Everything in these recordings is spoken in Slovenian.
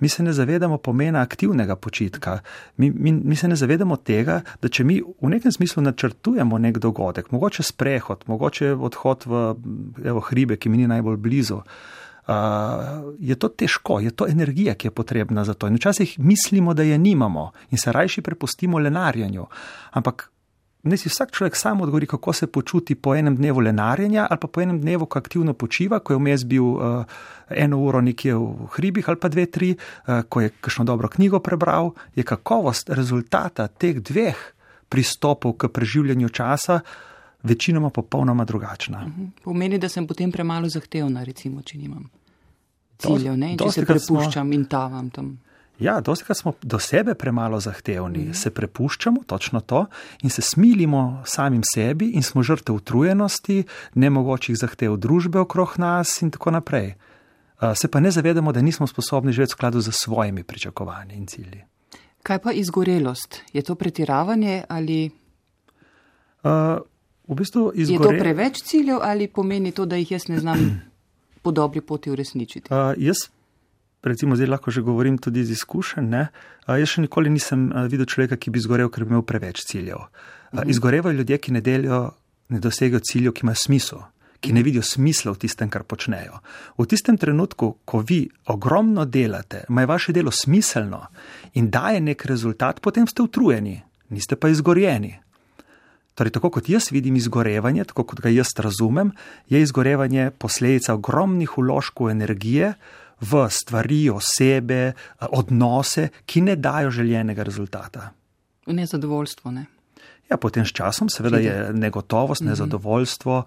Mi se ne zavedamo pomena aktivnega počitka. Mi, mi, mi se ne zavedamo tega, da če mi v nekem smislu načrtujemo nek dogodek, mogoče sprehod, mogoče odhod v evo, hribe, ki mi ni najbolj blizu. Uh, je to težko, je to energija, ki je potrebna za to. In včasih mislimo, da je nimamo in se rajši prepustimo lenarjenju. Ampak ne si vsak človek sam odgovori, kako se počuti po enem dnevu lenarjenja ali pa po enem dnevu, ko aktivno počiva, ko je vmes bil uh, eno uro nekje v hribih ali pa dve, tri, uh, ko je kakšno dobro knjigo prebral, je kakovost rezultata teh dveh pristopov k preživljanju časa večinoma popolnoma drugačna. Mhm. Pomeni, da sem potem premalo zahtevna, recimo, če nimam ciljev, ne? če se prepuščam smo... in tavam tam. Ja, dosti krat smo do sebe premalo zahtevni, mm. se prepuščamo, točno to, in se smilimo samim sebi in smo žrtev utrujenosti, nemogočih zahtev družbe okrog nas in tako naprej. Se pa ne zavedamo, da nismo sposobni živeti v skladu z svojimi pričakovanji in cilji. Kaj pa izgorelost? Je to pretiravanje ali? Uh, v bistvu izgore... Je to preveč ciljev ali pomeni to, da jih jaz ne znam po dobri poti uresničiti? Uh, jaz recimo zdaj lahko že govorim tudi iz izkušenj, ne? jaz še nikoli nisem videl človeka, ki bi izgorel, ker bi imel preveč ciljev. Mhm. Izgorevajo ljudje, ki ne delijo, ne dosegajo ciljev, ki imajo smisel, ki ne vidijo smisla v tistem, kar počnejo. V tistem trenutku, ko vi ogromno delate, ima vaše delo smiselno in daje nek rezultat, potem ste utrujeni, niste pa izgorjeni. Torej, tako kot jaz vidim izgorevanje, tako kot ga jaz razumem, je izgorevanje posledica ogromnih uložkov energije, v stvari, osebe, odnose, ki ne dajo željenega rezultata. Nezadovoljstvo, ne? Ja, potem s časom seveda je negotovost, mhm. nezadovoljstvo,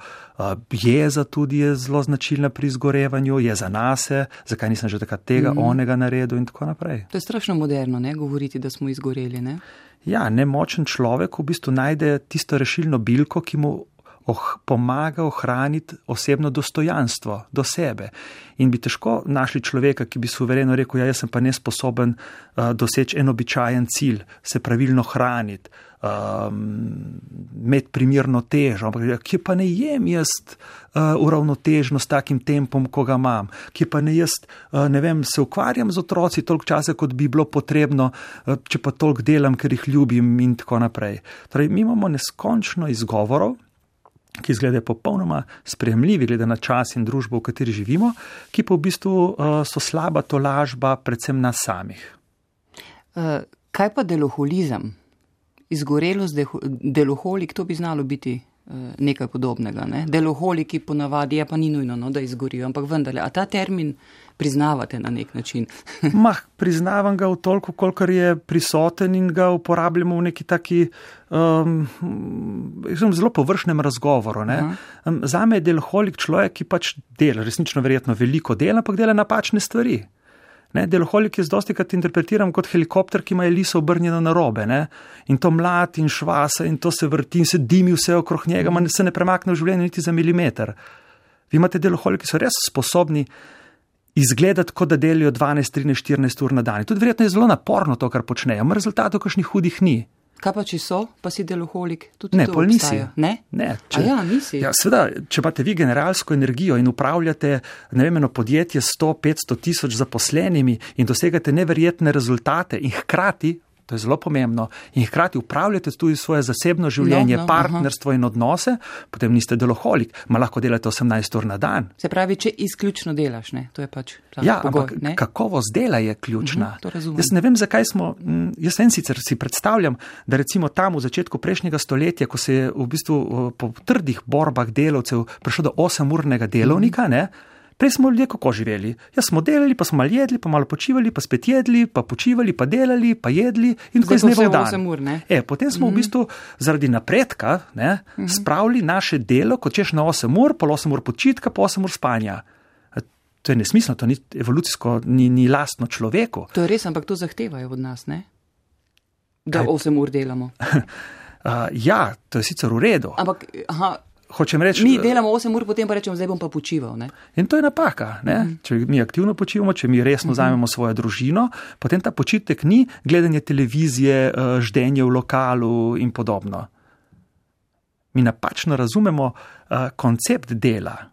jeza tudi je zelo značilna pri izgorevanju, je za nas, zakaj nisem že takrat tega, mm. onega naredil in tako naprej. To je strašno moderno, ne, govoriti, da smo izgoreli, ne? Ja, nemočen človek v bistvu najde tisto rešilno bilko, ki mu oh, pomaga ohraniti osebno dostojanstvo do sebe. In bi težko našli človeka, ki bi suvereno rekel: ja, Jaz sem pa nesposoben uh, doseči en običajen cilj, se pravilno hraniti, um, imeti primirno težo. Ampak, ja, kje pa ne jem jaz uh, uravnotežno s takim tempom, ko ga imam, kje pa ne jaz, uh, ne vem, se ukvarjam z otroci toliko časa, kot bi bilo potrebno, uh, če pa toliko delam, ker jih ljubim in tako naprej. Torej, mi imamo neskončno izgovorov ki izgledajo popolnoma sprejemljivi, glede na čas in družbo, v kateri živimo, ki pa v bistvu uh, so slaba tolažba, predvsem nas samih. Uh, kaj pa deloholizem? Izgorelost, deloholik, to bi znalo biti nekaj podobnega. Ne? Deloholiki ponavadi, ja pa ni nujno, no, da izgorijo, ampak vendarle, a ta termin priznavate na nek način? Mah, priznavam ga v toliko, kolikor je prisoten in ga uporabljamo v neki taki um, zelo površnem razgovoru. Um, za me je deloholik človek, ki pač dela, resnično verjetno veliko dela, ampak dela napačne stvari. Ne, deloholik je zdosti krat interpretiran kot helikopter, ki ima liso obrnjeno na robe. Ne? In to mlad in švasa in to se vrti in se dimi vse okrog njega, manj se ne premakne v življenju niti za milimeter. Vi imate deloholike, ki so res sposobni izgledati, kot da delijo 12, 13, 14 ur na dan. Tudi verjetno je zelo naporno to, kar počnejo, ampak rezultatov kakšnih hudih ni. Kaj pa če so, pa si deloholik? Tudi ne, pol nisi. Ne, ne če, ja, nisi. Ja, sveda, če imate vi generalsko energijo in upravljate nevemeno podjetje s 100, 500 tisoč zaposlenimi in dosegate neverjetne rezultate in hkrati to je zelo pomembno, in hkrati upravljate tudi svoje zasebno življenje, no, no, partnerstvo aha. in odnose, potem niste deloholik, ma lahko delate 18 ur na dan. Se pravi, če izključno delaš, ne? to je pač. Ja, pogoj, ampak kakovost dela je ključna. Uh -huh, jaz ne vem, zakaj smo, jaz en sicer si predstavljam, da recimo tam v začetku prejšnjega stoletja, ko se je v bistvu po trdih borbah delavcev prišlo do 8-urnega delovnika, uh -huh. ne? Prej smo ljudje kako živeli. Ja, smo delali, pa smo malo jedli, pa malo počivali, pa spet jedli, pa počivali, pa delali, pa jedli in tako je zdaj. E, potem smo mm -hmm. v mhm. bistvu zaradi napredka ne, mm -hmm. spravili naše delo, kot češ na 8 ur, pa 8 ur počitka, pa 8 ur spanja. To je nesmiselno, to ni evolucijsko, ni, ni lastno človeku. To je res, ampak to zahtevajo od nas, ne? da Kaj? 8 ur delamo. uh, ja, to je sicer v redu. Ampak, aha, hočem reči. Mi delamo 8 ur, potem pa rečemo, zdaj bom pa počival. Ne? In to je napaka. Uh mhm. -huh. Če mi aktivno počivamo, če mi resno uh -huh. svojo družino, potem ta počitek ni gledanje televizije, eh, ždenje v lokalu in podobno. Mi napačno razumemo uh, koncept dela.